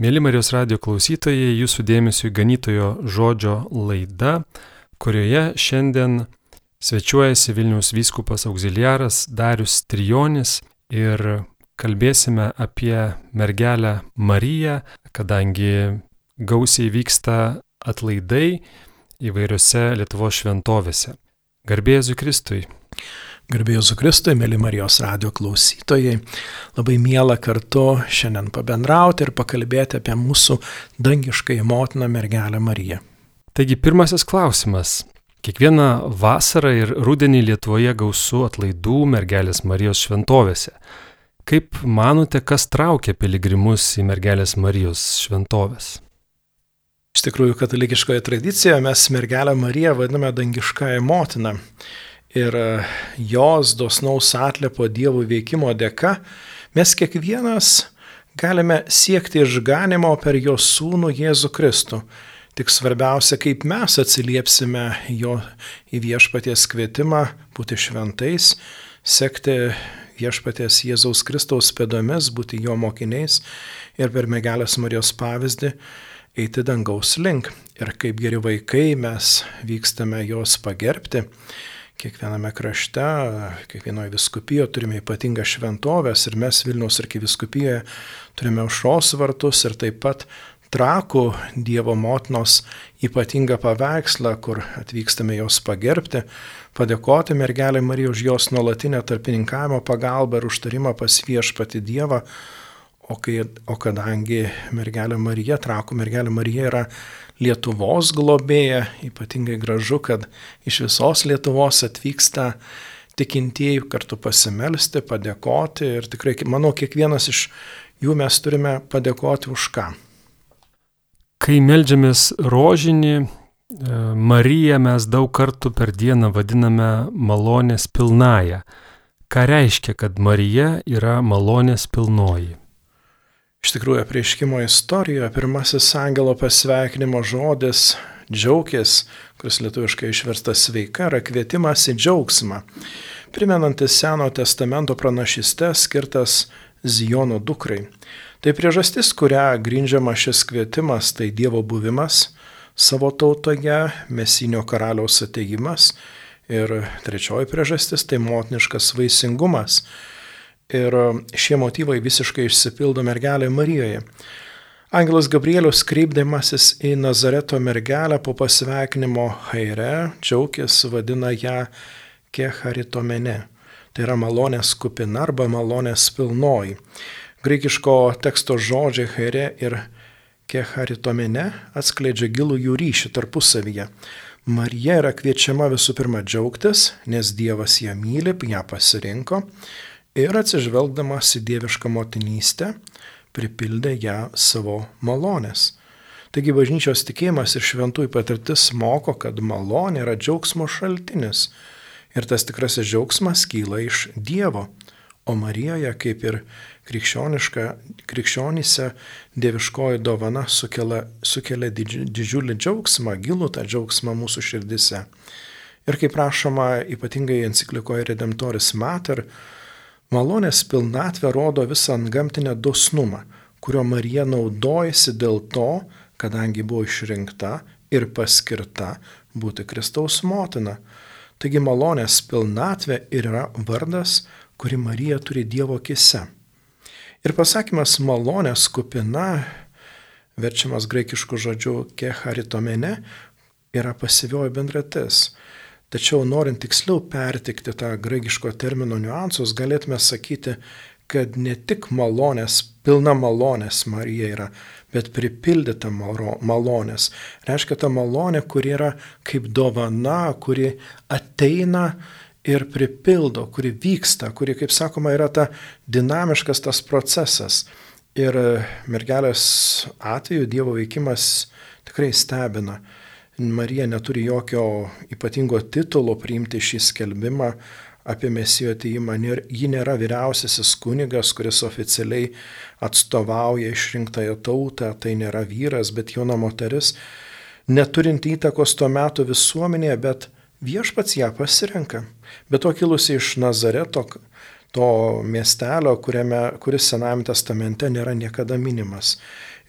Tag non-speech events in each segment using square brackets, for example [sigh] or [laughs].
Mėly Marijos radio klausytojai, jūsų dėmesio į ganytojo žodžio laida, kurioje šiandien svečiuojasi Vilnius vyskupas auxiliaras Darius Trijonis ir kalbėsime apie mergelę Mariją, kadangi gausiai vyksta atlaidai įvairiose Lietuvos šventovėse. Garbėsiu Kristui. Garbėjus Kristui, mėly Marijos radio klausytojai, labai mėla kartu šiandien pabendrauti ir pakalbėti apie mūsų dangiškąją motiną mergelę Mariją. Taigi pirmasis klausimas. Kiekvieną vasarą ir rudenį Lietuvoje gausu atlaidų mergelės Marijos šventovėse. Kaip manote, kas traukia piligrimus į mergelės Marijos šventovės? Iš tikrųjų, katalikiškoje tradicijoje mes mergelę Mariją vadiname dangiškąją motiną ir e, jos dosnaus atlepo Dievo veikimo dėka mes kiekvienas galime siekti išganimo per jo sūnų Jėzų Kristų. Tik svarbiausia, kaip mes atsiliepsime jo į viešpaties kvietimą būti šventais, sekti viešpaties Jėzaus Kristaus pėdomis, būti jo mokiniais ir per mergelės Marijos pavyzdį eiti dangaus link. Ir kaip geri vaikai mes vykstame jos pagerbti kiekviename krašte, kiekvienoje viskupijoje turime ypatingą šventovės ir mes Vilniaus arkiviskupijoje turime aušros vartus ir taip pat trakų Dievo motinos ypatingą paveikslą, kur atvykstame jos pagerbti, padėkoti mergelė Marija už jos nuolatinę tarpininkavimo pagalbą ir užtarimą pas viešpati Dievą. O, kai, o kadangi mergelė Marija, trakų mergelė Marija yra Lietuvos globėja, ypatingai gražu, kad iš visos Lietuvos atvyksta tikintieji kartu pasimelsti, padėkoti ir tikrai, manau, kiekvienas iš jų mes turime padėkoti už ką. Kai melžiamės rožinį, e, Mariją mes daug kartų per dieną vadiname malonės pilnaja. Ką reiškia, kad Marija yra malonės pilnoji? Iš tikrųjų, prieškimo istorijoje pirmasis angelo pasveikinimo žodis džiaugės, kuris lietuviškai išverstas sveika, yra kvietimas į džiaugsmą, primenantis Seno testamento pranašystę skirtas Zijono dukrai. Tai priežastis, kurią grindžiama šis kvietimas, tai Dievo buvimas savo tautoje, mesinio karaliaus ateigimas ir trečioji priežastis tai motiniškas vaisingumas Ir e, šie motyvai visiškai išsipildo mergelė Marijoje. Angelas Gabrielius kreipdamasis į Nazareto mergelę po pasveikinimo haire, džiaugės vadina ją kecharitomene. Tai yra malonės kupina arba malonės pilnoji. Graikiško teksto žodžiai haire ir kecharitomene atskleidžia gilų jų ryšį tarpusavyje. Marija yra kviečiama visų pirma džiaugtis, nes Dievas ją myli, ją pasirinko ir atsižvelgdamas į dievišką motinystę, pripildė ją savo malonės. Taigi bažnyčios tikėjimas ir šventųjų patirtis moko, kad malonė yra džiaugsmo šaltinis ir tas tikrasis džiaugsmas kyla iš Dievo, o Marijoje, kaip ir krikščionys dieviškoji dovana sukelia, sukelia didži, didžiulį džiaugsmą, gilų tą džiaugsmą mūsų širdise. Ir kaip prašoma ypatingai enciklikoje Redemptoris Mater, Malonės pilnatvė rodo visą antgamtinę dosnumą, kurio Marija naudojasi dėl to, kadangi buvo išrinkta ir paskirta būti Kristaus motina. Taigi malonės pilnatvė yra vardas, kurį Marija turi Dievo kise. Ir pasakymas malonės kupina, verčiamas graikišku žodžiu kecharitomene, yra pasyvioji bendratis. Tačiau norint tiksliau pertikti tą graikiško termino niuansus, galėtume sakyti, kad ne tik malonės, pilna malonės Marija yra, bet pripildyta malonės. Reiškia ta malonė, kuri yra kaip dovana, kuri ateina ir pripildo, kuri vyksta, kuri, kaip sakoma, yra ta dinamiškas tas procesas. Ir mergelės atveju Dievo veikimas tikrai stebina. Marija neturi jokio ypatingo titulo priimti šį skelbimą apie mesijo ateimą. Ji nėra vyriausiasis kunigas, kuris oficialiai atstovauja išrinktąją tautą, tai nėra vyras, bet jauna moteris, neturinti įtakos tuo metu visuomenėje, bet viešpats ją pasirenka. Bet to kilusi iš Nazareto, to miestelio, kuriame, kuris Senajame testamente nėra niekada minimas.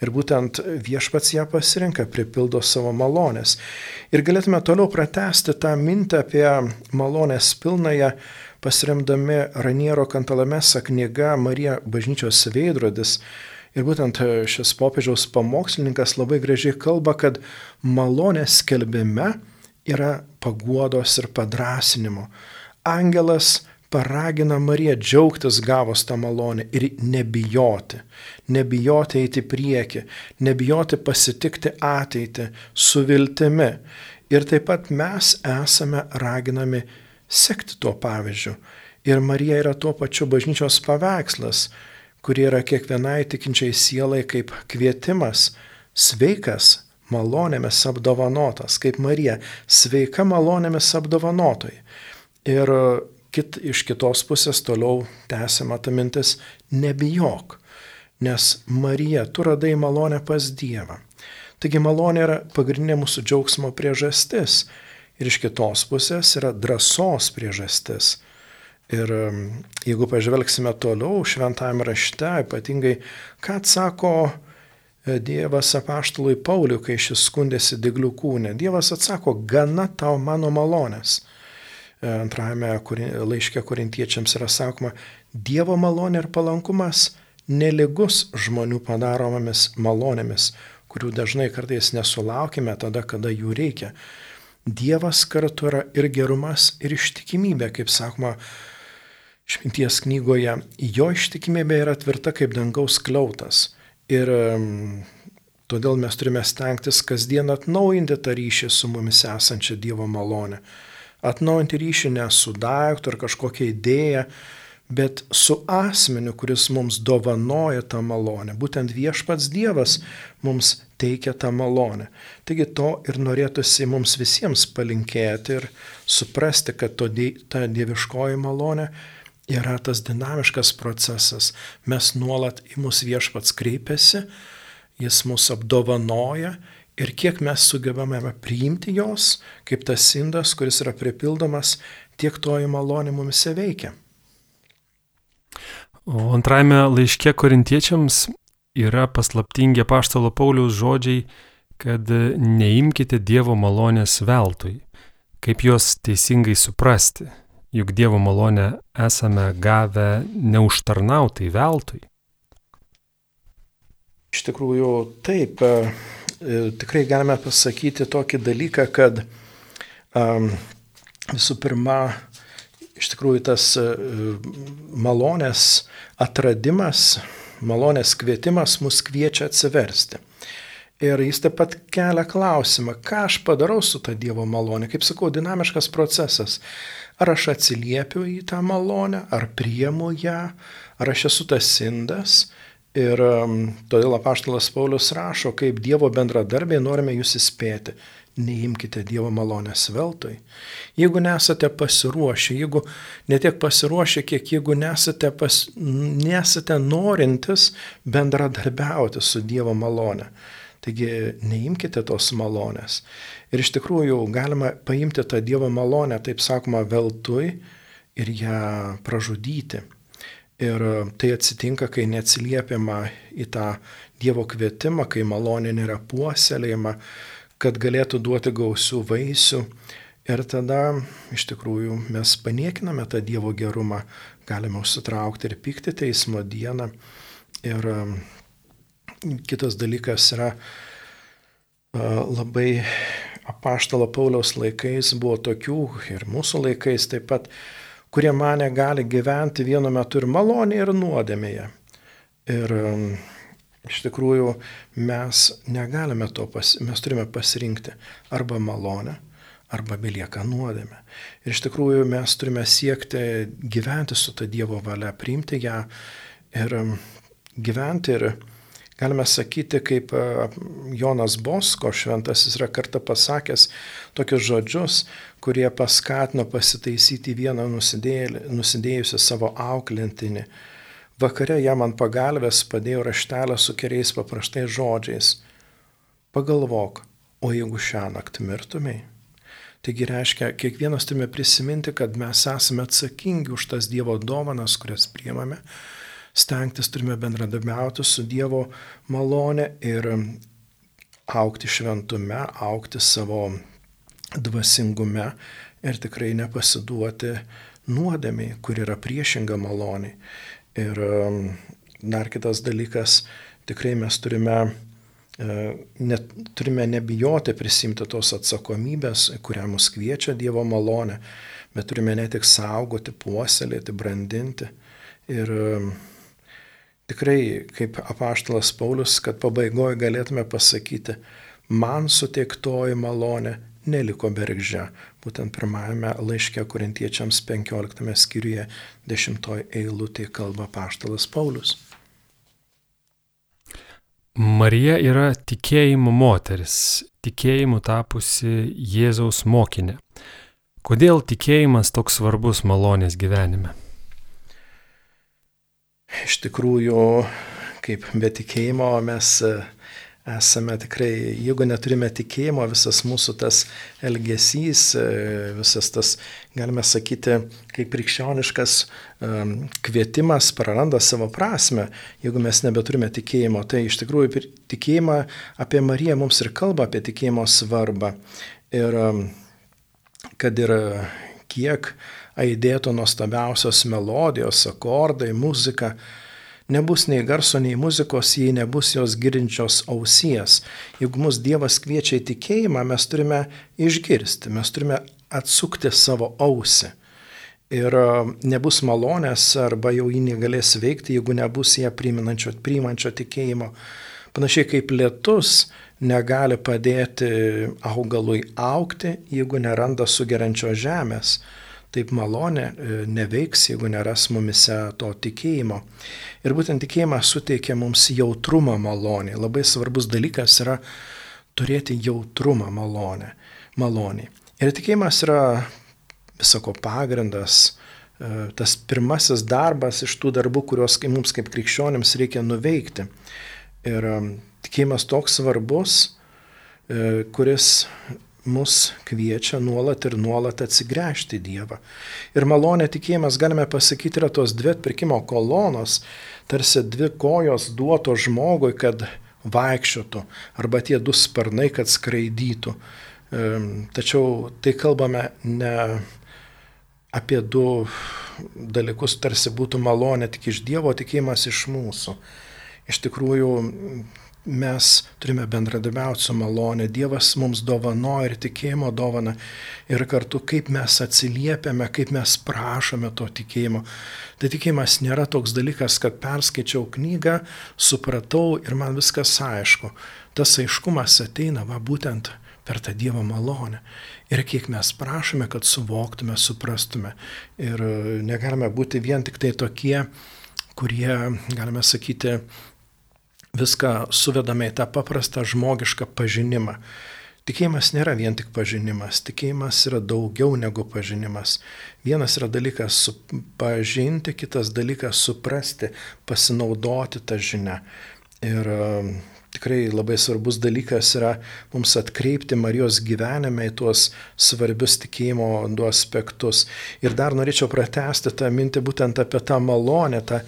Ir būtent viešpats ją pasirinka, pripildo savo malonės. Ir galėtume toliau pratesti tą mintį apie malonės pilnąją, pasiremdami Raniero Kantalamesa knyga Marija bažnyčios veidrodis. Ir būtent šis popiežiaus pamokslininkas labai gražiai kalba, kad malonės skelbime yra paguodos ir padrasinimo. Angelas paragina Mariją džiaugtis gavus tą malonę ir nebijoti, nebijoti eiti prieki, nebijoti pasitikti ateitį su viltimi. Ir taip pat mes esame raginami sekti tuo pavyzdžiu. Ir Marija yra tuo pačiu bažnyčios paveikslas, kurie yra kiekvienai tikinčiai sielai kaip kvietimas, sveikas, malonėmis apdovanotas, kaip Marija, sveika malonėmis apdovanotojai. Ir kit, iš kitos pusės toliau tęsiama ta mintis, nebijok, nes Marija, tu radai malonę pas Dievą. Taigi malonė yra pagrindinė mūsų džiaugsmo priežastis ir iš kitos pusės yra drąsos priežastis. Ir um, jeigu pažvelgsime toliau šventame rašte, ypatingai, ką atsako e, Dievas apaštalui Pauliui, kai šis skundėsi diglių kūnė. Dievas atsako, gana tau mano malonės antrajame laiške korintiečiams yra sakoma, Dievo malonė ir palankumas neligus žmonių padaromomis malonėmis, kurių dažnai kartais nesulaukime tada, kada jų reikia. Dievas kartu yra ir gerumas, ir ištikimybė, kaip sakoma, šminties knygoje, jo ištikimybė yra tvirta kaip dangaus kliautas. Ir todėl mes turime stengtis kasdien atnaujinti tą ryšį su mumis esančia Dievo malonė atnaujinti ryšį ne su daiktu ar kažkokia idėja, bet su asmeniu, kuris mums dovanoja tą malonę. Būtent viešpats Dievas mums teikia tą malonę. Taigi to ir norėtųsi mums visiems palinkėti ir suprasti, kad to, ta dieviškoji malonė yra tas dinamiškas procesas. Mes nuolat į mus viešpats kreipiasi, jis mus apdovanoja ir kiek mes sugebame priimti jos, kaip tas indas, kuris yra pripildomas, tiek toji malonė mumise veikia. O antrajame laiške korintiečiams yra paslaptingi paštalo Pauliaus žodžiai, kad neimkite Dievo malonės veltui. Kaip juos teisingai suprasti? Juk Dievo malonę esame gavę neužtarnautai veltui. Iš tikrųjų, taip, tikrai galime pasakyti tokį dalyką, kad um, visų pirma, iš tikrųjų tas uh, malonės atradimas, malonės kvietimas mus kviečia atsiversti. Ir jis taip pat kelia klausimą, ką aš padarau su ta Dievo malonė. Kaip sakau, dinamiškas procesas. Ar aš atsiliepiu į tą malonę, ar priemu ją, ar aš esu tas indas, Ir um, todėl apaštalas Paulius rašo, kaip Dievo bendradarbiai norime jūs įspėti. Neimkite Dievo malonės veltui. Jeigu nesate pasiruošę, jeigu netiek pasiruošę, kiek jeigu nesate, pas, nesate norintis bendradarbiauti su Dievo malonė. Taigi neimkite tos malonės. Ir iš tikrųjų galima paimti tą Dievo malonę, taip sakoma, veltui ir ją pražudyti. Ir e, tai atsitinka, kai neatsiliepiama į tą Dievo kvietimą, kai malonė nėra puoselėjama, kad galėtų duoti gausių vaisių. Ir tada iš tikrųjų mes paniekiname tą Dievo gerumą, galime užsitraukti ir pykti teismo dieną. Ir e, kitas dalykas yra e, labai apaštalo Pauliaus laikais buvo tokių ir mūsų laikais taip pat kurie mane gali gyventi vienu metu ir malonėje, ir nuodėmėje. Ir um, iš tikrųjų mes negalime to, pas, mes turime pasirinkti arba malonę, arba belieka nuodėmė. Ir iš tikrųjų mes turime siekti gyventi su ta Dievo valia, priimti ją ir um, gyventi ir galime sakyti, kaip Jonas Bosko šventasis yra kartą pasakęs tokius žodžius, kurie paskatino pasitaisyti vieną nusidėjusią savo auklintinį. Vakare jam ant pagalbės padėjo raštelę su keliais paprastais žodžiais. Pagalvok, o jeigu šią naktį mirtumai? Taigi reiškia, kiekvienas turime prisiminti, kad mes esame atsakingi už tas Dievo dovanas, kurias priemame. stengtis, turime bendradarbiauti su Dievo malone ir aukti šventume, aukti savo dvasingume ir tikrai nepasiduoti nuodėmiai, kur yra priešinga maloniai. Ir dar kitas dalykas, tikrai mes turime, e, net, turime nebijoti prisimti tos atsakomybės, kurią mus kviečia Dievo malonė, bet turime ne tik saugoti, puoselėti, brandinti. Ir tikrai, kaip apaštalas Paulius, kad pabaigoje galėtume pasakyti, man suteiktoji malonė neliko bergždžia. Būtent pirmajame laiške korintiečiams 15 skyriuje 10 eilutė kalba paštalas Paulius. Marija yra tikėjimo moteris, tikėjimu tapusi Jėzaus mokinė. Kodėl tikėjimas toks svarbus malonės gyvenime? Iš tikrųjų, kaip be tikėjimo mes esame tikrai, jeigu neturime tikėjimo, visas mūsų tas elgesys, e, visas tas, galime sakyti, kaip krikščioniškas kvietimas praranda savo prasme, jeigu mes nebeturime tikėjimo. Tai iš tikrųjų tikėjimą apie Mariją mums ir kalba apie tikėjimo svarbą. Ir kad ir kiek aidėtų nuostabiausios melodijos, akordai, muzika, Nebus nei garso, nei muzikos, jei nebus jos girdinčios ausies. Jeigu mus Dievas kviečia į tikėjimą, mes turime išgirsti, mes turime atsukti savo ausį. Ir e, nebus malonės arba jau jį negalės veikti, jeigu nebus ją priimančio, priimančio tikėjimo. Panašiai kaip lietus negali padėti augalui aukti, jeigu neranda sugeriančios žemės taip malonė e, neveiks, jeigu neras mumise to tikėjimo. Ir būtent tikėjimas suteikia mums jautrumą malonį. Labai svarbus dalykas yra turėti jautrumą malonę, malonį. Ir tikėjimas yra visako pagrindas, e, tas pirmasis darbas iš tų darbų, kuriuos mums kaip krikščionims reikia nuveikti. Ir e, tikėjimas toks svarbus, kuris mus kviečia nuolat ir nuolat atsigręžti į Dievą. Ir malonė tikėjimas, galime pasakyti, yra tos dvi atpirkimo kolonos, tarsi dvi kojos duoto žmogui, kad vaikščiotų, arba tie du sparnai, kad skraidytų. Tačiau tai kalbame ne apie du dalykus, tarsi būtų malonė tik iš Dievo, tikėjimas iš mūsų. Iš tikrųjų, mes turime bendradarbiauti su malonė. Dievas mums dovanoja ir tikėjimo dovana. Ir kartu kaip mes atsiliepiame, kaip mes prašome to tikėjimo. Tai tikėjimas nėra toks dalykas, kad perskaičiau knygą, supratau ir man viskas aišku. Tas aiškumas ateina va būtent per tą Dievo malonę. Ir kiek mes prašome, kad suvoktume, suprastume. Ir negalime būti vien tik tai tokie, kurie, galime sakyti, viską suvedame į tą paprastą žmogišką pažinimą. Tikėjimas nėra vien tik pažinimas, tikėjimas yra daugiau negu pažinimas. Vienas yra dalykas pažinti, kitas dalykas suprasti, pasinaudoti tą žinią. Ir tikrai labai svarbus dalykas yra mums atkreipti Marijos gyvenime į tuos svarbius tikėjimo du aspektus. Ir dar norėčiau pratesti tą mintį būtent apie tą malonę, tą,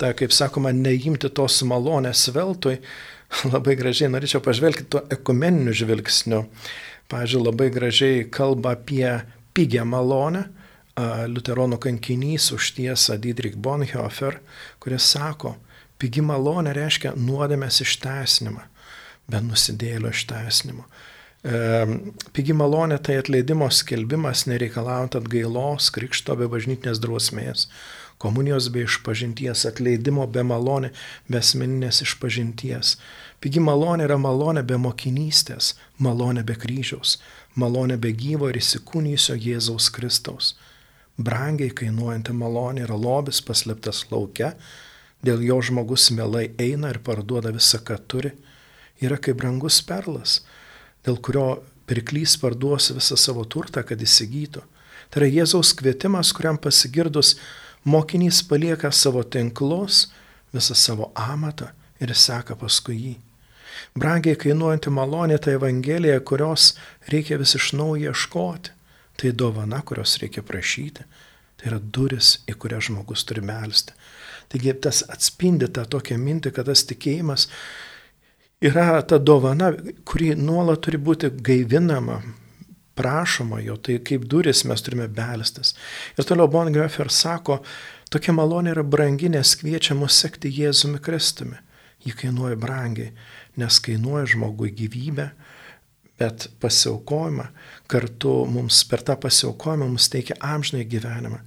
tą kaip sakoma, neimti tos malonės veltui. [laughs] Labai gražiai norėčiau pažvelgti tuo ekumeniniu žvilgsniu. Pavyzdžiui, labai gražiai kalba apie pigę malonę. Luteronų kankinys užtiesa Didrik Bonhoeffer, kuris sako, Pigi malonė reiškia nuodėmės išteisinimą, bet nusidėlio išteisinimo. Pigi malonė tai atleidimo skelbimas nereikalaujant atgailos, krikšto be bažnytinės drausmės, komunijos be išpažinties, atleidimo be malonė, be asmeninės išpažinties. Pigi malonė yra malonė be mokinystės, malonė be kryžiaus, malonė be gyvo ir įsikūnysio Jėzaus Kristaus. Brangiai kainuojanti malonė yra lobis paslėptas laukia, dėl jo žmogus mielai eina ir parduoda visą, ką turi, yra kaip brangus perlas, dėl kurio pirklys parduos visą savo turtą, kad įsigytų. Tai yra Jėzaus kvietimas, kuriam pasigirdus mokinys palieka savo tinklus, visą savo amatą ir seka paskui jį. Brangiai kainuojanti malonė tai Evangelija, kurios reikia vis iš naujo ieškoti. Tai dovana, kurios reikia prašyti. Tai yra duris, į kurią žmogus turi melstį. Taigi tas atspindi tą tokią mintį, kad tas tikėjimas yra ta dovana, kuri nuolat turi būti gaivinama, prašoma jo, tai kaip duris mes turime belstis. Ir toliau Bongraffer sako, tokia malonė yra brangi, nes kviečia mus sekti Jėzumi Kristumi. Ji kainuoja brangiai, nes kainuoja žmogui gyvybę, bet pasiaukojimą kartu mums per tą pasiaukojimą mums teikia amžinai gyvenimą.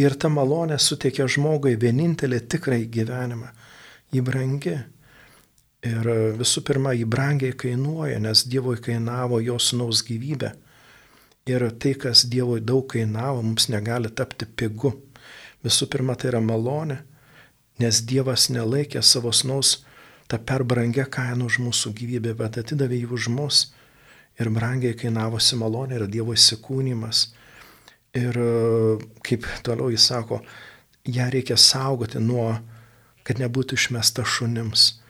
Ir ta malonė suteikia žmogui vienintelį tikrai gyvenimą. Ji brangi. Ir visų pirma, jį brangiai kainuoja, nes Dievui kainavo jo sunaus gyvybę. Ir tai, kas Dievui daug kainavo, mums negali tapti pigu. Visų pirma, tai yra malonė, nes Dievas nelaikė savo sunaus tą per brangę kainą už mūsų gyvybę, bet atidavė jį už mus. Ir brangiai kainavosi malonė yra Dievo įsikūnymas. Ir kaip toliau jis sako, ją reikia saugoti nuo, kad nebūtų išmesta šunims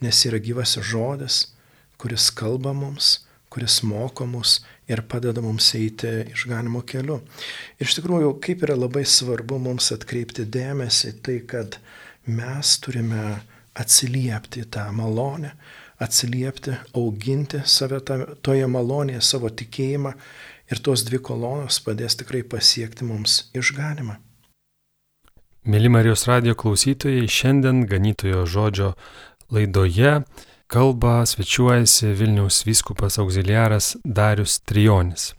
nes yra gyvasis žodis, kuris kalba mums, kuris moko mus ir padeda mums eiti išganimo keliu. Ir iš tikrųjų, kaip yra labai svarbu mums atkreipti dėmesį tai, kad mes turime atsiliepti tą malonę, atsiliepti, auginti save toje malonėje, savo tikėjimą ir tos dvi kolonos padės tikrai pasiekti mums išganimą. Mėly Marijos radio klausytojai, šiandien ganytojo žodžio laidoje kalba svečiuojasi Vilniaus vyskupas auxiliaras Darius Trijonis.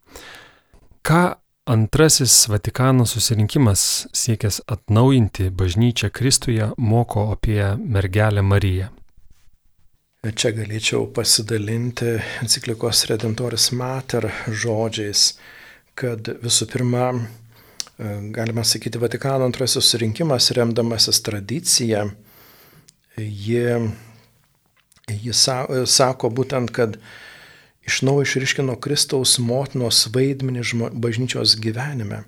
Ką antrasis Vatikano susirinkimas siekęs atnaujinti bažnyčią Kristuje moko apie mergelę Mariją? Čia galėčiau pasidalinti enciklikos Redemptoris Mater žodžiais, kad visų pirma, galima sakyti, Vatikano antrasis susirinkimas remdamasis tradicija, ji, ji sako būtent, kad iš naujo išriškino Kristaus motinos vaidmenį bažnyčios gyvenime.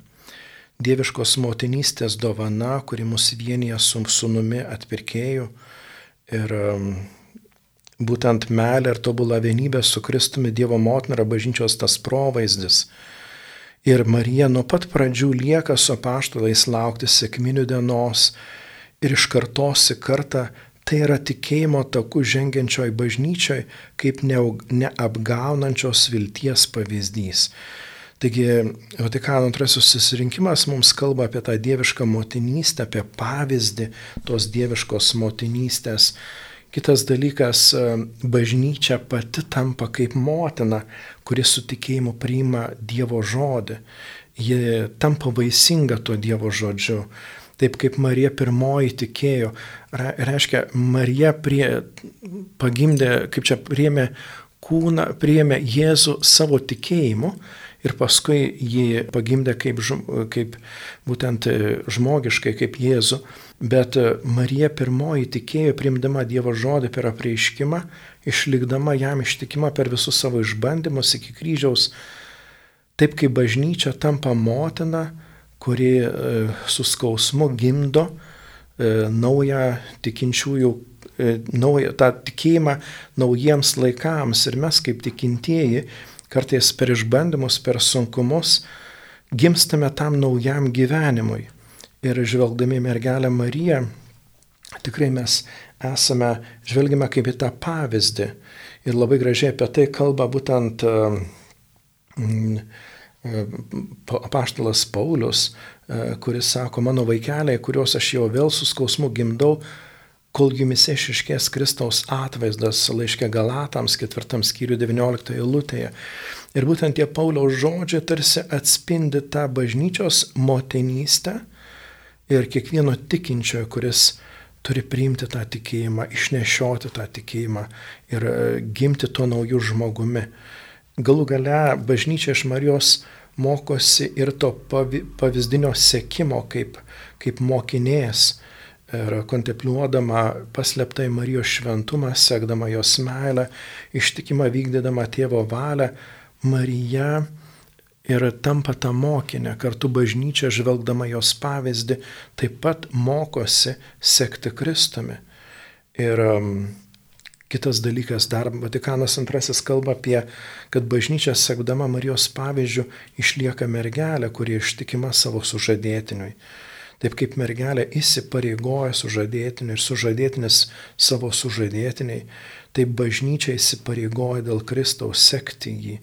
Dieviškos motinystės dovana, kuri mus vienyje su sunumi atpirkėju ir būtent melė ir tobula vienybė su Kristumi Dievo motina yra bažnyčios tas provaizdis. Ir Marija nuo pat pradžių lieka su paštulais laukti sėkminių dienos ir iš kartos į kartą Tai yra tikėjimo takų žengiančioj bažnyčioj kaip neapgaunančios vilties pavyzdys. Taigi Vatikano antrasis susirinkimas mums kalba apie tą dievišką motinystę, apie pavyzdį tos dieviškos motinystės. Kitas dalykas, bažnyčia pati tampa kaip motina, kuri su tikėjimu priima Dievo žodį. Ji tampa vaisinga tuo Dievo žodžiu taip kaip Marija pirmoji tikėjo. Reiškia, Marija prie, pagimdė, kaip čia priėmė kūną, priėmė Jėzų savo tikėjimu ir paskui jį pagimdė kaip, kaip būtent žmogiškai, kaip Jėzų. Bet Marija pirmoji tikėjo, priimdama Dievo žodį per apreiškimą, išlikdama jam ištikima per visus savo išbandymus iki kryžiaus, taip kaip bažnyčia tampa motina, kuri e, su skausmu gimdo e, naują tikinčiųjų, e, naują, tą tikėjimą naujiems laikams. Ir mes kaip tikintieji kartais per išbandymus, per sunkumus gimstame tam naujam gyvenimui. Ir žvelgdami mergelę Mariją, tikrai mes esame, žvelgime kaip į tą pavyzdį. Ir labai gražiai apie tai kalba būtent mm, apaštalas Paulius, e, kuris sako, mano vaikeliai, kuriuos aš jau vėl su skausmu gimdau, kol jumise išiškės Kristaus atvaizdas laiškė Galatams, ketvirtam skyriui 19 eilutėje. Ir būtent tie Pauliaus žodžiai tarsi atspindi tą bažnyčios motinystę ir kiekvieno tikinčiojo, kuris turi priimti tą tikėjimą, išnešioti tą tikėjimą ir e, gimti tuo naujų žmogumi. Galų gale bažnyčia iš Marijos mokosi ir to pavyzdinio sekimo kaip, kaip mokinės ir kontempliuodama paslėptai Marijos šventumą, sekdama jos meilę, ištikimą vykdydama tėvo valią, Marija ir tampa tą mokinę, kartu bažnyčia žvelgdama jos pavyzdį, taip pat mokosi sekti Kristumi. Ir um, Kitas dalykas, dar Vatikanas II kalba apie, kad bažnyčia sekdama Marijos pavyzdžių išlieka mergelė, kurie ištikima savo sužadėtiniui. Taip kaip mergelė įsipareigoja sužadėtinį ir sužadėtinis savo sužadėtiniai, taip bažnyčia įsipareigoja dėl Kristaus sekti jį,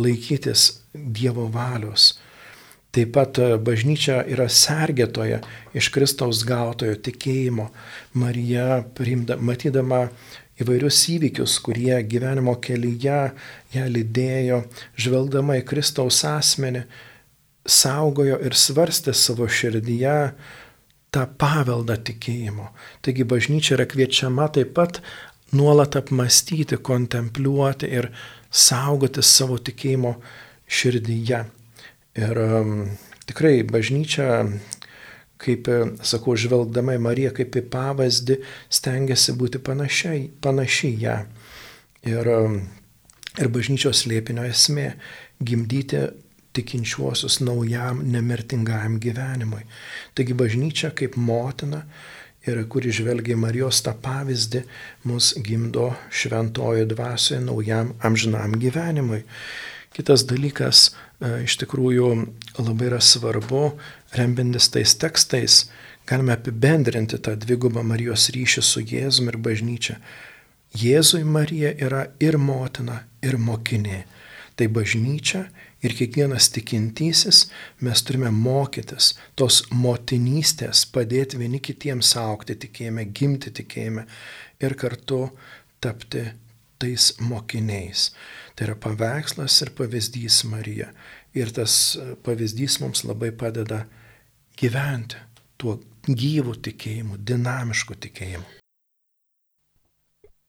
laikytis Dievo valios. Taip pat e, bažnyčia yra sergėtoja iš Kristaus gautojo tikėjimo. Marija, priimda, matydama įvairius įvykius, kurie gyvenimo kelyje ją lydėjo, žvelgdama į Kristaus asmenį, saugojo ir svarstė savo širdyje tą paveldą tikėjimo. Taigi bažnyčia yra kviečiama taip pat nuolat apmastyti, kontempliuoti ir saugoti savo tikėjimo širdyje. Ir um, tikrai bažnyčia, kaip sakau, žvelgdama į Mariją kaip į pavyzdį, stengiasi būti panašiai, panašiai ją. Ir, um, ir bažnyčios liepinio esmė - gimdyti tikinčiuosius naujam nemirtingam gyvenimui. Taigi bažnyčia kaip motina ir kuri žvelgia Marijos tą pavyzdį, mus gimdo šventojo dvasioje naujam amžinam gyvenimui. Kitas dalykas e, iš tikrųjų labai yra svarbu, rembintis tais tekstais, galime apibendrinti tą dvigubą Marijos ryšį su Jėzumi ir bažnyčia. Jėzui Marija yra ir motina, ir mokinė. Tai bažnyčia Ir kiekvienas tikintysis mes turime mokytis tos motinystės, padėti vieni kitiems aukti tikėjime, gimti tikėjime ir kartu tapti tais mokiniais. Tai yra paveikslas ir pavyzdys Marija. Ir tas pavyzdys mums labai padeda gyventi tuo gyvų tikėjimu, dinamišku tikėjimu.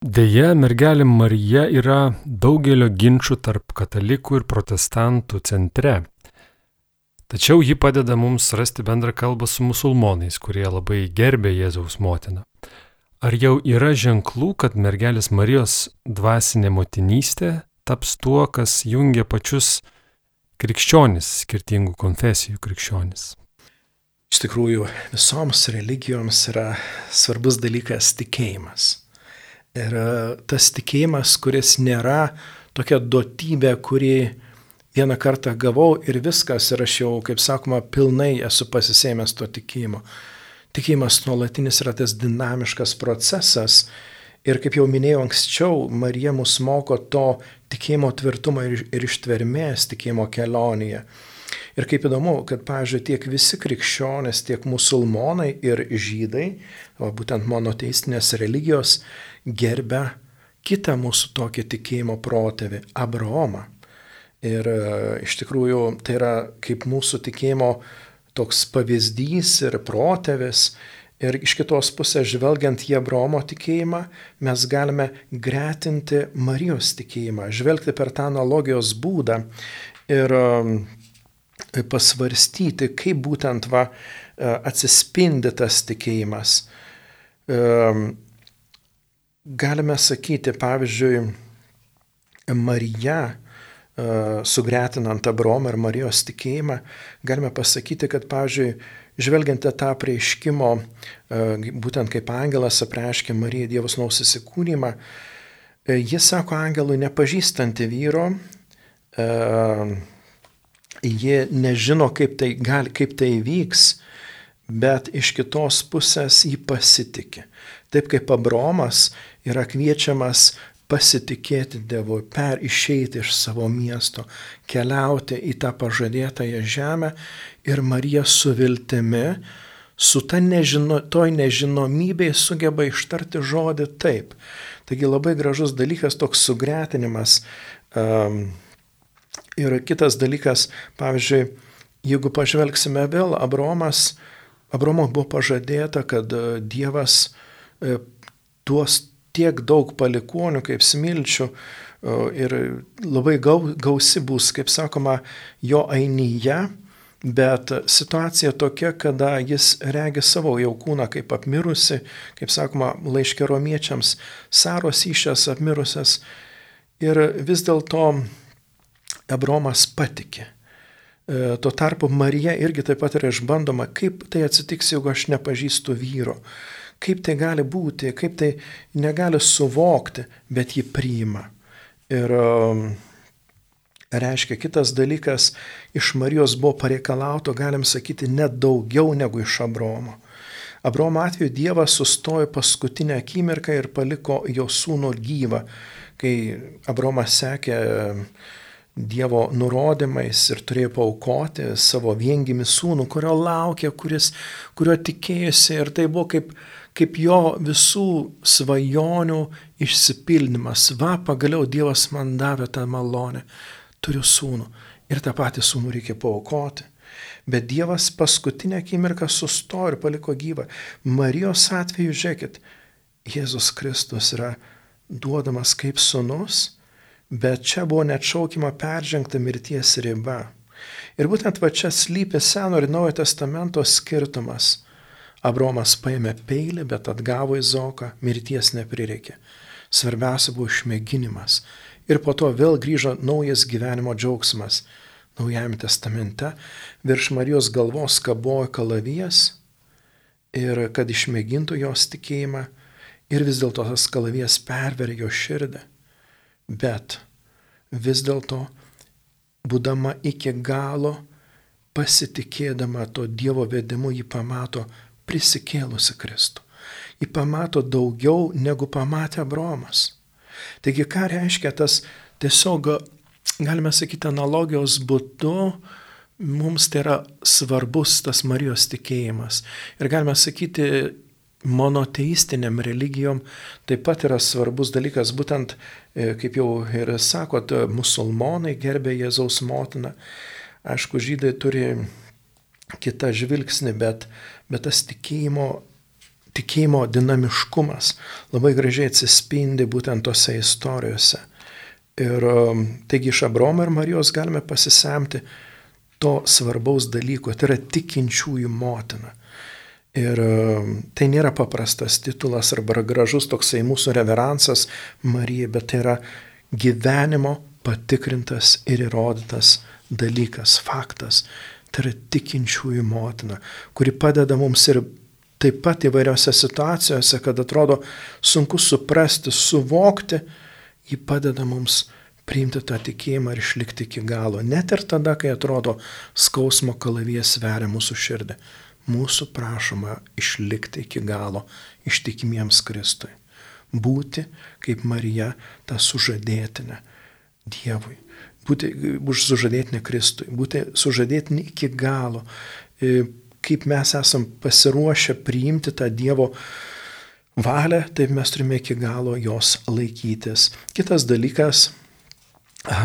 Deja, mergelė Marija yra daugelio ginčių tarp katalikų ir protestantų centre. Tačiau ji padeda mums rasti bendrą kalbą su musulmonais, kurie labai gerbė Jėzaus motiną. Ar jau yra ženklų, kad mergelės Marijos dvasinė motinystė taps tuo, kas jungia pačius krikščionis, skirtingų konfesijų krikščionis? Iš tikrųjų, visoms religijoms yra svarbus dalykas tikėjimas. Ir e, tas tikėjimas, kuris nėra tokia duotybė, kuri vieną kartą gavau ir viskas, ir aš jau, kaip sakoma, pilnai esu pasisėmęs to tikėjimo. Tikėjimas nuolatinis yra tas dinamiškas procesas. Ir kaip jau minėjau anksčiau, Marija mus moko to tikėjimo tvirtumo ir, ir ištvermės tikėjimo kelionėje. Ir kaip įdomu, kad, pavyzdžiui, tiek visi krikščionės, tiek musulmonai ir žydai, o būtent monoteistinės religijos, gerbia kitą mūsų tokį tikėjimo protėvį - Abraomą. Ir e, iš tikrųjų tai yra kaip mūsų tikėjimo toks pavyzdys ir protėvis. Ir iš kitos pusės, žvelgiant į Abraomo tikėjimą, mes galime gretinti Marijos tikėjimą, žvelgti per tą analogijos būdą ir e, pasvarstyti, kaip būtent va, e, atsispindi tas tikėjimas galime sakyti, pavyzdžiui, Marija, e, sugretinant Abromą ir Marijos tikėjimą, galime pasakyti, kad, pavyzdžiui, žvelgiant į tą prieiškimo, e, būtent kaip angelas apreiškė Marijai Dievos nausisikūnymą, e, jis sako angelui nepažįstanti vyro, jie nežino, kaip tai, gali, kaip tai vyks, bet iš kitos pusės jį pasitikė. Taip kaip Abromas yra kviečiamas pasitikėti Dievu, per išeiti iš savo miesto, keliauti į tą pažadėtąją žemę ir Marija su viltimi, su ta nežino, toj nežinomybėje sugeba ištarti žodį taip. Taigi labai gražus dalykas toks sugretinimas. Um, ir kitas dalykas, pavyzdžiui, jeigu pažvelgsime vėl, Abromas, Abromo buvo pažadėta, kad Dievas e, duos tiek daug palikonių kaip smilčių ir labai gausi bus, kaip sakoma, jo ainyje, bet situacija tokia, kada jis regi savo jau kūną kaip apmirusi, kaip sakoma, laiškė romiečiams, Saros išės apmirusias ir vis dėlto Abromas patikė. E, tuo tarpu Marija irgi taip pat yra išbandoma, kaip tai atsitiks, jeigu aš nepažįstu vyro kaip tai gali būti, kaip tai negali suvokti, bet jį priima. Ir um, reiškia. Kitas dalykas, iš Marijos buvo pareikalauto, galim sakyti, net daugiau negu iš Abromo. Abromo atveju Dievas sustojo paskutinę akimirką ir paliko jo sūnų gyvą, kai Abromas sekė Dievo nurodymais ir turėjo paukoti savo viengimi sūnų, kurio laukė, kuris, kurio tikėjosi ir tai buvo kaip, kaip jo visų svajonių išsipildymas. Va, pagaliau Dievas man davė tą malonę, turiu sūnų ir tą patį sūnų reikia paukoti. Bet Dievas paskutinę akimirką sustojo ir paliko gyvą. Marijos atveju, žiūrėkit, Jėzus Kristus yra duodamas kaip sunus, bet čia buvo net šaukima peržengta mirties riba. Ir būtent va čia slypi Seno ir Naujojo testamento skirtumas. Abromas paėmė peilį, bet atgavo Izoką, mirties neprireikė. Svarbiausia buvo išmėginimas. Ir po to vėl grįžo naujas gyvenimo džiaugsmas. Naujajame testamente virš Marijos galvos kabojo kalavijas ir kad išmėgintų jos tikėjimą ir vis dėlto tas kalavijas perverė jo širdį. Bet vis dėlto, būdama iki galo, pasitikėdama to Dievo vedimu, jį pamato prisikėlusi Kristų. Jį pamato daugiau negu pamatė Abromas. Taigi ką reiškia tas tiesiog galime sakyti, analogijos būdu mums tai yra svarbus tas Marijos tikėjimas. Ir galime sakyti, monoteistiniam religijom taip pat yra svarbus dalykas, būtent, e, kaip jau ir sakot, musulmonai gerbė Jėzaus motiną. Aišku, žydai turi kitą žvilgsnį, bet, bet tas tikėjimo, tikėjimo dinamiškumas labai gražiai atsispindi būtent tose istorijose. Ir um, taigi iš Abromo ir Marijos galime pasisemti to svarbaus dalyko, tai yra tikinčiųjų motina. Ir um, tai nėra paprastas titulas arba gražus toksai mūsų reveransas Marijai, bet tai yra gyvenimo patikrintas ir įrodytas dalykas, faktas. Tai yra tikinčiųjų motina, kuri padeda mums ir taip pat įvairiose situacijose, kad atrodo sunku suprasti, suvokti, ji padeda mums priimti tą tikėjimą ir išlikti iki galo. Net ir tada, kai atrodo skausmo kalavijas sveria mūsų širdį. Mūsų prašoma išlikti iki galo ištikimiems Kristui. Būti kaip Marija, ta sužadėtinė Dievui. Būti už sužadėtinę Kristui. Būti sužadėtinį iki galo. E, kaip mes esam pasiruošę priimti tą Dievo valią, taip mes turime iki galo jos laikytis. Kitas dalykas,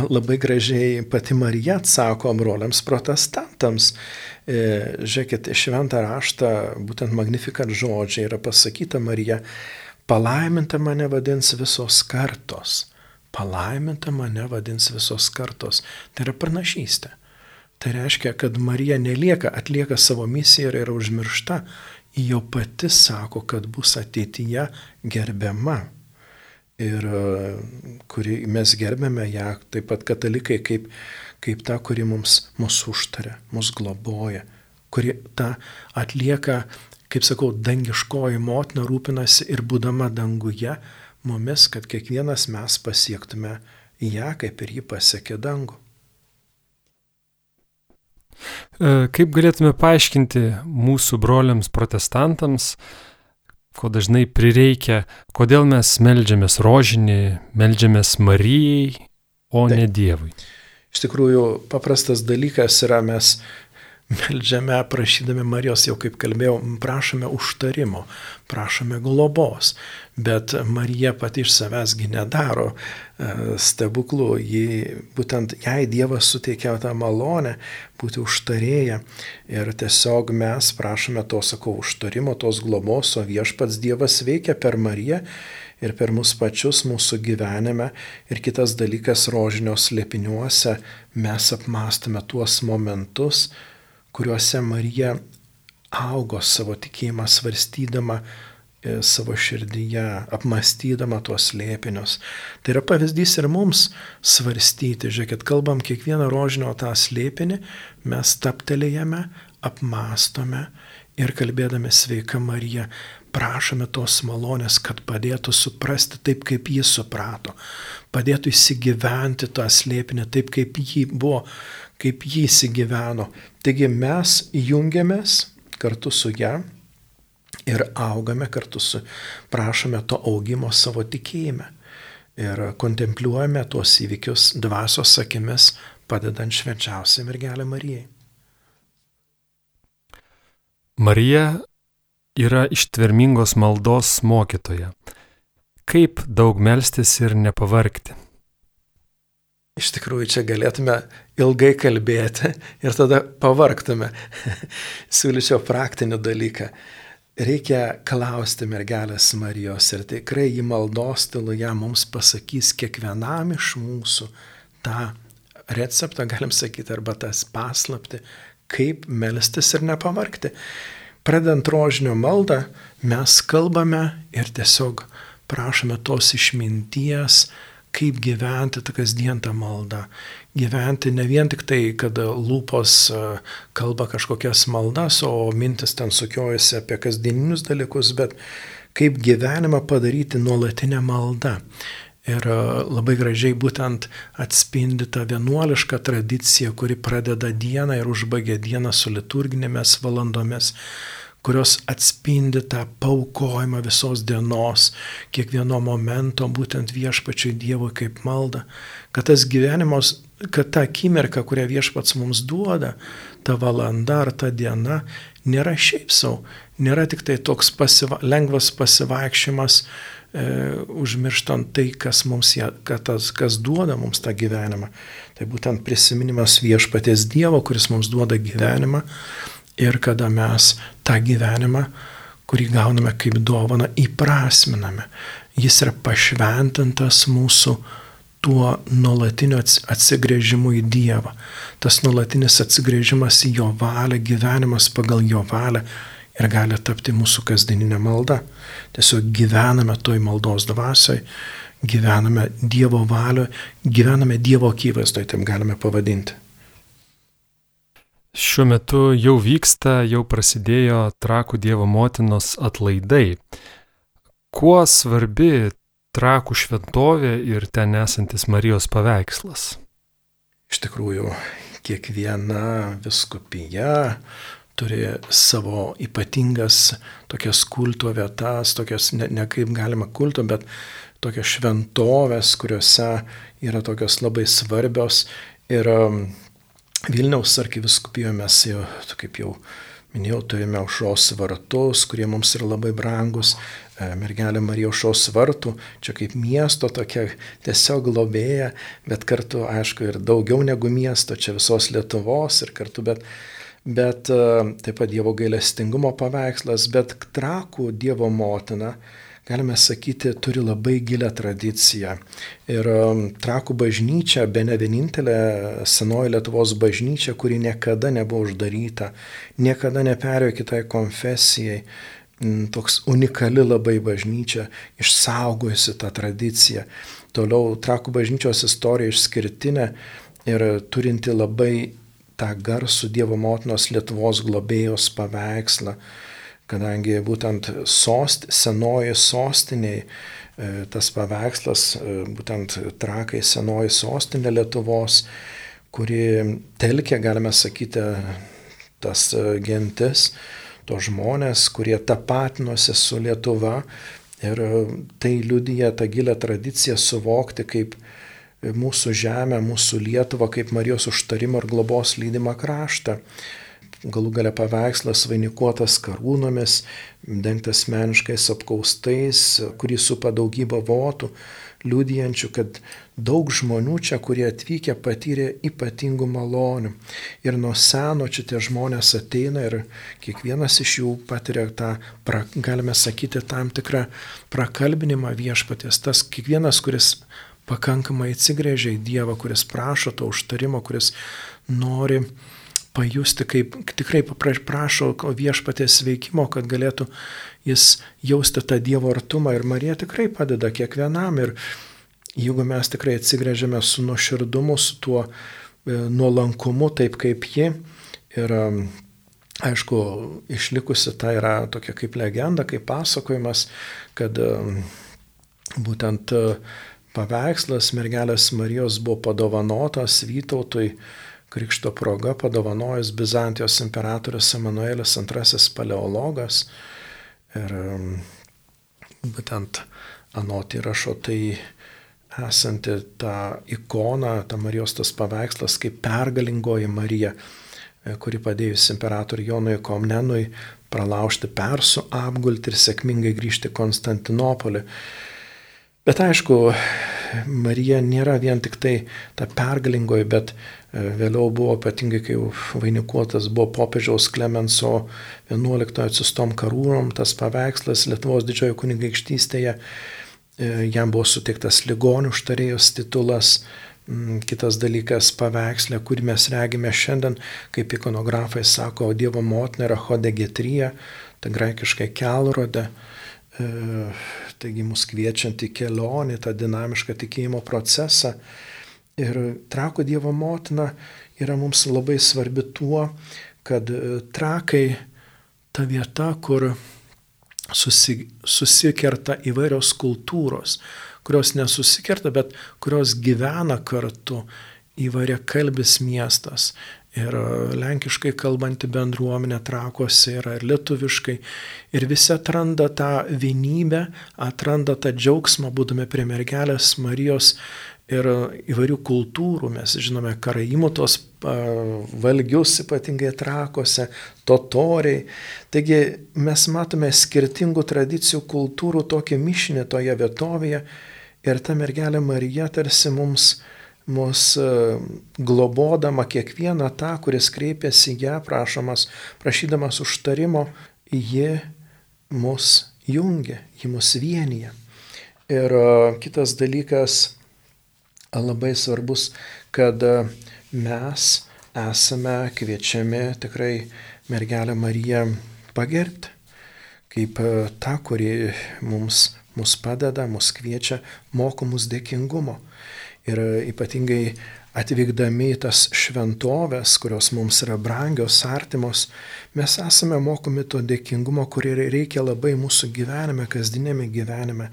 labai gražiai pati Marija atsako broliams protestantams. E, žiūrėkit, šventą raštą, būtent magnifikat žodžiai yra pasakyta Marija, palaiminta mane vadins visos kartos. Palaiminta mane vadins visos kartos. Tai yra pranašystė. Tai reiškia, kad Marija nelieka, atlieka savo misiją ir yra užmiršta jau pati sako, kad bus ateityje gerbiama. Ir e, kuri mes gerbėme ją, taip pat katalikai, kaip, kaip ta, kuri mums mūsų užtarė, mūsų globoja, kuri tą atlieka, kaip sakau, dangiškoji motina rūpinasi ir būdama danguje mumis, kad kiekvienas mes pasiektume ją, kaip ir ji pasiekė dangų. E, kaip galėtume paaiškinti mūsų broliams protestantams, ko dažnai prireikia, kodėl mes melžiamės rožinį, melžiamės Marijai, o Taip. ne Dievui? Iš tikrųjų, paprastas dalykas yra mes Meldžiame, prašydami Marijos, jau kaip kalbėjau, prašome užtarimo, prašome globos, bet Marija pati iš savęsgi nedaro e, stebuklų, ji, būtent jai Dievas suteikia tą malonę būti užtarėję ir tiesiog mes prašome to, sakau, užtarimo, tos globos, o viešpats Dievas veikia per Mariją ir per mus pačius mūsų gyvenime. Ir kitas dalykas, rožinio slėpiniuose mes apmastome tuos momentus, kuriuose Marija augo savo tikėjimą svarstydama e, savo širdyje, apmastydama tuos lėpinius. Tai yra pavyzdys ir mums svarstyti. Žiūrėkit, kalbam kiekvieną rožinio tą slėpinį, mes taptelėjame, apmastome ir kalbėdami sveika Marija, prašome tos malonės, kad padėtų suprasti taip, kaip jis suprato. padėtų įsigyventi tą slėpinį taip, kaip jį buvo, kaip jį įsigyveno. Taigi mes jungiamės kartu su ją ir augame kartu su, prašome to augimo savo tikėjime. Ir kontempliuojame tuos įvykius dvasios akimis, padedant švenčiausiai mergelė Marijai. Marija yra ištvermingos maldos mokytoja. Kaip daug melstis ir nepavarkti? Iš tikrųjų, čia galėtume ilgai kalbėti ir tada pavarktume. [laughs] Siūlyčiau praktinį dalyką. Reikia klausti mergelės Marijos ir tikrai į maldos tyluje mums pasakys kiekvienam iš mūsų tą receptą, galim sakyti, arba tas paslapti, kaip melstis ir nepavarkti. Pradant rožinio maldą, mes kalbame ir tiesiog prašome tos išminties, kaip gyventi tą kasdien tą maldą. Gyventi ne vien tik tai, kad lūpos e, kalba kažkokias maldas, o mintis ten sukiojasi apie kasdieninius dalykus, bet kaip gyvenimą padaryti nuolatinę maldą. Ir e, labai gražiai būtent atspindi tą vienuolišką tradiciją, kuri pradeda dieną ir užbaigia dieną su liturginėmis valandomis, kurios atspindi tą paukojimą visos dienos, kiekvieno momento būtent viešpačiai Dievui kaip malda, kad tas gyvenimas, kad ta akimirka, kurią viešpats mums duoda, ta valanda ar ta diena, nėra šiaip savo, nėra tik tai toks pasiva, lengvas pasivaikščiojimas, e, užmirštant tai, kas, mums, tas, kas duoda mums tą gyvenimą. Tai būtent prisiminimas viešpaties Dievo, kuris mums duoda gyvenimą ir kada mes tą gyvenimą, kurį gauname kaip dovana, įprasminame. Jis yra pašventintas mūsų tuo nuolatiniu atsigrėžimu į Dievą. Tas nuolatinis atsigrėžimas į Jo valią, gyvenimas pagal Jo valią ir gali tapti mūsų kasdieninė malda. Tiesiog gyvename toj maldos dvasioj, gyvename Dievo valioje, gyvename Dievo akivaizdoje, taip galime pavadinti. Šiuo metu jau vyksta, jau prasidėjo trakų Dievo motinos atlaidai. Kuo svarbi trakų šventovė ir ten esantis Marijos paveikslas? Iš tikrųjų, kiekviena viskupija turi savo ypatingas tokias kulto vietas, tokias ne, ne kaip galima kulto, bet tokias šventovės, kuriuose yra tokios labai svarbios. Ir Vilniaus arkiviskupijoje mes jau, kaip jau minėjau, turime aušros vartus, kurie mums yra labai brangus. E, mergelė Marija aušros vartų, čia kaip miesto tokia tiesiog globėja, bet kartu, aišku, ir daugiau negu miesto, čia visos Lietuvos ir kartu, bet bet e, taip pat Dievo gailestingumo paveikslas, bet trakų Dievo motina, galime sakyti, turi labai gilę tradiciją. Ir e, trakų bažnyčia, be ne vienintelė senoji Lietuvos bažnyčia, kuri niekada nebuvo uždaryta, niekada neperėjo kitai konfesijai. Toks unikali labai bažnyčia, išsaugojusi tą tradiciją. Toliau trakų bažnyčios istorija išskirtinė ir turinti labai tą garsų Dievo motinos Lietuvos globėjos paveikslą, kadangi būtent sost, senoji sostiniai, e, tas paveikslas, e, būtent trakai senoji sostinė Lietuvos, kuri telkia, galime sakyti, tas e, gentis, to žmonės, kurie tapatinosi su Lietuva ir tai liudyja tą gilę tradiciją suvokti kaip mūsų žemę, mūsų Lietuvą kaip Marijos užtarimo ir globos lydimą kraštą. Galų gale paveikslas vainikuotas karūnomis, dengtas meniškais apkaustais, kurį supa daugybę votų, liudijančių, kad daug žmonių čia, kurie atvykę, patyrė ypatingų malonių. Ir nuo seno čia tie žmonės ateina ir kiekvienas iš jų patiria tą, pra, galime sakyti, tam tikrą prakalbinimą viešpatės. Tas kiekvienas, kuris pakankamai atsigrėžia į Dievą, kuris prašo to užtarimo, kuris nori pajusti, kaip tikrai prašo viešpatės veikimo, kad galėtų jis jausti tą Dievo artumą. Ir Marija tikrai padeda kiekvienam. Ir jeigu mes tikrai atsigrėžiame su nuoširdumu, su tuo e, nuolankumu, taip kaip ji. Ir aišku, išlikusi ta yra tokia kaip legenda, kaip pasakojimas, kad būtent paveikslas mergelės Marijos buvo padovanotas Vytautui krikšto proga padovanojęs Bizantijos imperatorius Emanuelis II paleologas. Ir um, būtent anot įrašo tai esanti ta ikona, ta Marijos tas paveikslas kaip pergalingoji Marija, e, kuri padėjus imperatoriui Jonui Komnenui pralaužti persų apgulti ir sėkmingai grįžti Konstantinopolį. Bet aišku, Marija nėra vien tik tai ta pergalingoji, bet vėliau buvo ypatingai, kai vainikuotas buvo popiežiaus Klemenso 11 atsistom karūrom, tas paveikslas Lietuvos didžiojo kunigaikštystėje, e, jam buvo suteiktas ligonių užtarėjos titulas, Kitas dalykas - paveikslė, kurį mes regime šiandien, kaip ikonografai sako, Dievo motina yra hodegetrija, tai graikiškai kelrodė. E, taigi mus kviečiant į kelionį, tą dinamišką tikėjimo procesą. Ir trako Dievo motina yra mums labai svarbi tuo, kad e, trakai ta vieta, kur susi, susikerta įvairios kultūros, kurios nesusikerta, bet kurios gyvena kartu įvairia kalbis miestas ir e, lenkiškai kalbanti bendruomenė trakuose yra ir lietuviškai. Ir visi atranda tą vienybę, atranda tą džiaugsmą, būdami prie mergelės Marijos ir įvairių kultūrų. Mes žinome karaimų tos valgius ypatingai trakose, totoriai. Taigi mes matome skirtingų tradicijų, kultūrų tokį mišinį toje vietovėje ir ta mergelė Marija tarsi mums mus e, globodama kiekvieną tą, kuris kreipiasi ją, prašomas, prašydamas užtarimo, ji mus jungia, ji mus vienyje. Ir e, kitas dalykas labai svarbus, kad e, mes esame kviečiami tikrai mergelę Mariją pagerbti, kaip tą, kuri mums, mus padeda, mus kviečia, moko mus dėkingumo. Ir ypatingai atvykdami į tas šventovės, kurios mums yra brangios, artimos, mes esame mokomi to dėkingumo, kurį reikia labai mūsų gyvenime, kasdienėme gyvenime.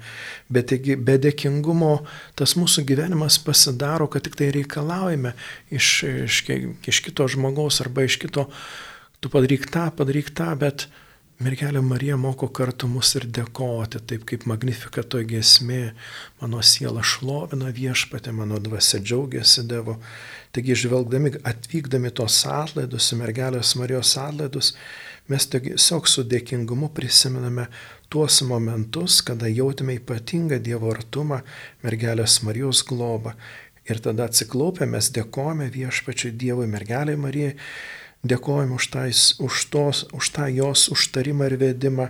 Bet be dėkingumo tas mūsų gyvenimas pasidaro, kad tik tai reikalaujame iš, iš, iš kito žmogaus arba iš kito, tu padaryk tą, padaryk tą, bet Mergelė Marija moko kartu mus ir dėkoti, taip kaip Magnificato gesmė, mano siela šlovina viešpatė, mano dvasia džiaugiasi Dievu. Taigi, žvelgdami, atvykdami tos atlaidus, mergelės Marijos atlaidus, mes tiesiog su dėkingumu prisimename tuos momentus, kada jautėme ypatingą Dievo artumą, mergelės Marijos globą. Ir tada atsiklaupę mes dėkojame viešpačiui Dievui, mergeliai Marijai Dėkojom už, tais, už, tos, už tą jos užtarimą ir vedimą.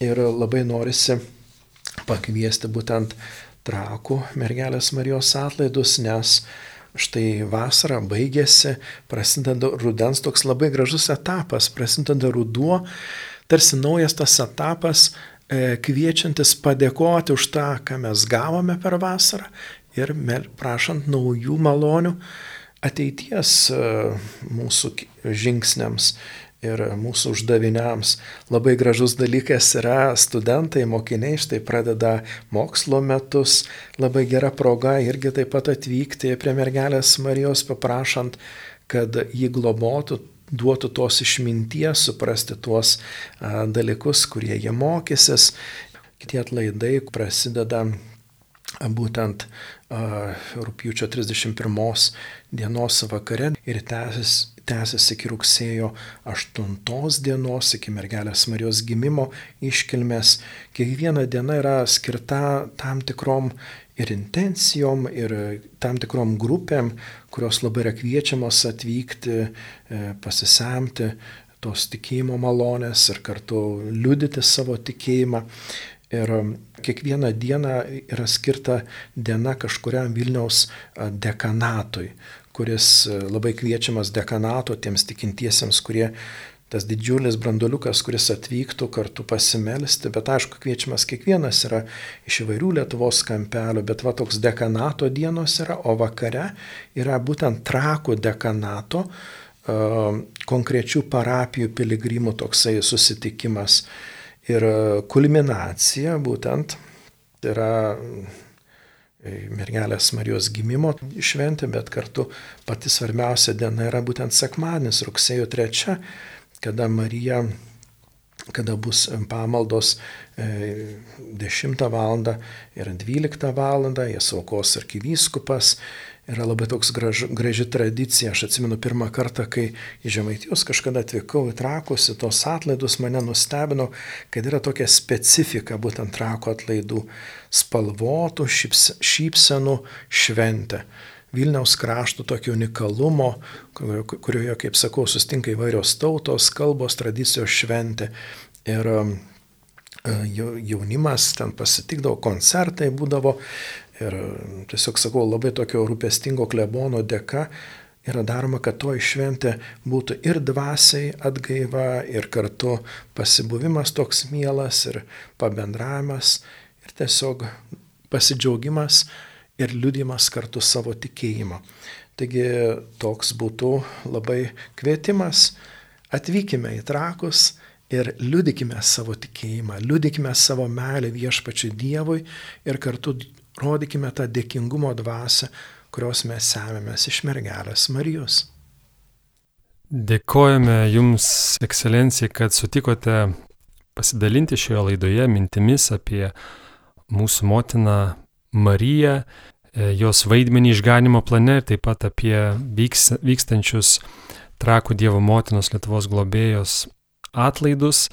Ir labai norisi pakviesti būtent trakų mergelės Marijos atlaidus, nes štai vasara baigėsi, prasideda rudens toks labai gražus etapas, prasideda ruduo, tarsi naujas tas etapas, e, kviečiantis padėkoti už tą, ką mes gavome per vasarą ir prašant naujų malonių ateities e, mūsų žingsniams ir mūsų uždaviniams. Labai gražus dalykas yra studentai, mokiniai štai pradeda mokslo metus, labai gera proga irgi taip pat atvykti prie mergelės Marijos paprašant, kad jį globotų, duotų tos išminties, suprasti tuos a, dalykus, kurie jie mokysis. Kitie atlaidai prasideda būtent rūpjūčio 31 dienos vakare ir tęsis, tęsis iki rugsėjo 8 dienos, iki mergelės Marijos gimimo iškilmės. Kiekviena diena yra skirta tam tikrom ir intencijom, ir tam tikrom grupėm, kurios labai yra kviečiamos atvykti, e, pasisemti tos tikėjimo malonės ir kartu liudyti savo tikėjimą. Ir um, kiekvieną dieną yra skirta diena kažkuriam Vilniaus dekanatui, kuris labai kviečiamas dekanato tiems tikintiesiems, kurie tas didžiulis branduliukas, kuris atvyktų kartu pasimelsti, bet aišku, kviečiamas kiekvienas yra iš įvairių Lietuvos kampelių, bet va toks dekanato dienos yra, o vakare yra būtent trakų dekanato konkrečių parapijų piligrimų toksai susitikimas. Ir kulminacija būtent yra mergelės Marijos gimimo šventė, bet kartu pati svarbiausia diena yra būtent sekmadienis, rugsėjo 3, kada Marija kada bus pamaldos 10 val. ir 12 val. jas aukos arkivyskupas. Yra labai toks graž, graži tradicija. Aš atsimenu pirmą kartą, kai į Žemaitijos kažkada atvykau į trakus, į tos atlaidus mane nustebino, kad yra tokia specifika būtent trako atlaidų spalvotų šyps, šypsenų šventė. Vilniaus krašto tokio unikalumo, kurioje, kaip sakau, sustinka įvairios tautos, kalbos, tradicijos šventė. Ir e, jaunimas ten pasitikdavo, koncertai būdavo. Ir um, tiesiog sakau, labai tokio rūpestingo klebono dėka yra daroma, kad to išventė būtų ir dvasiai atgaiva, ir kartu pasibuvimas toks mielas, ir pabendravimas, ir tiesiog pasidžiaugimas ir liudimas kartu savo tikėjimo. Taigi toks būtų labai kvietimas, atvykime į trakus ir liudykime savo tikėjimą, liudykime savo meilę viešpačiui Dievui ir kartu rodykime tą dėkingumo dvasę, kurios mes semėmės iš mergelės Marijos. Dėkojame Jums, ekscelencija, kad sutikote pasidalinti šioje laidoje mintimis apie mūsų motiną Mariją, e, jos vaidmenį išganimo plane ir taip pat apie vyks, vykstančius trakų Dievo motinos Lietuvos globėjos atlaidus.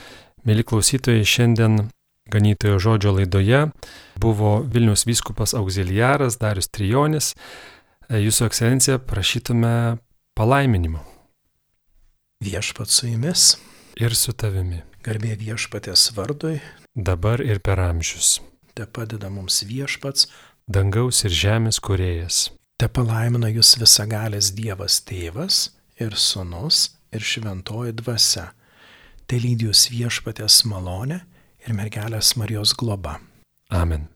Mėly klausytojai, šiandien ganytojo žodžio laidoje buvo Vilnius vyskupas auxiliaras Darius Trijonis. E, Jūsų ekscelencija, prašytume palaiminimo. Viešpat su jumis. Ir su tavimi. Garbė viešpatės vardui. Dabar ir per amžius te padeda mums viešpats, dangaus ir žemės kuriejas. Te palaimina jūs visagalės Dievas tėvas ir sunus ir šventoji dvasia. Te lydijus viešpatės malonė ir mergelės Marijos globa. Amen.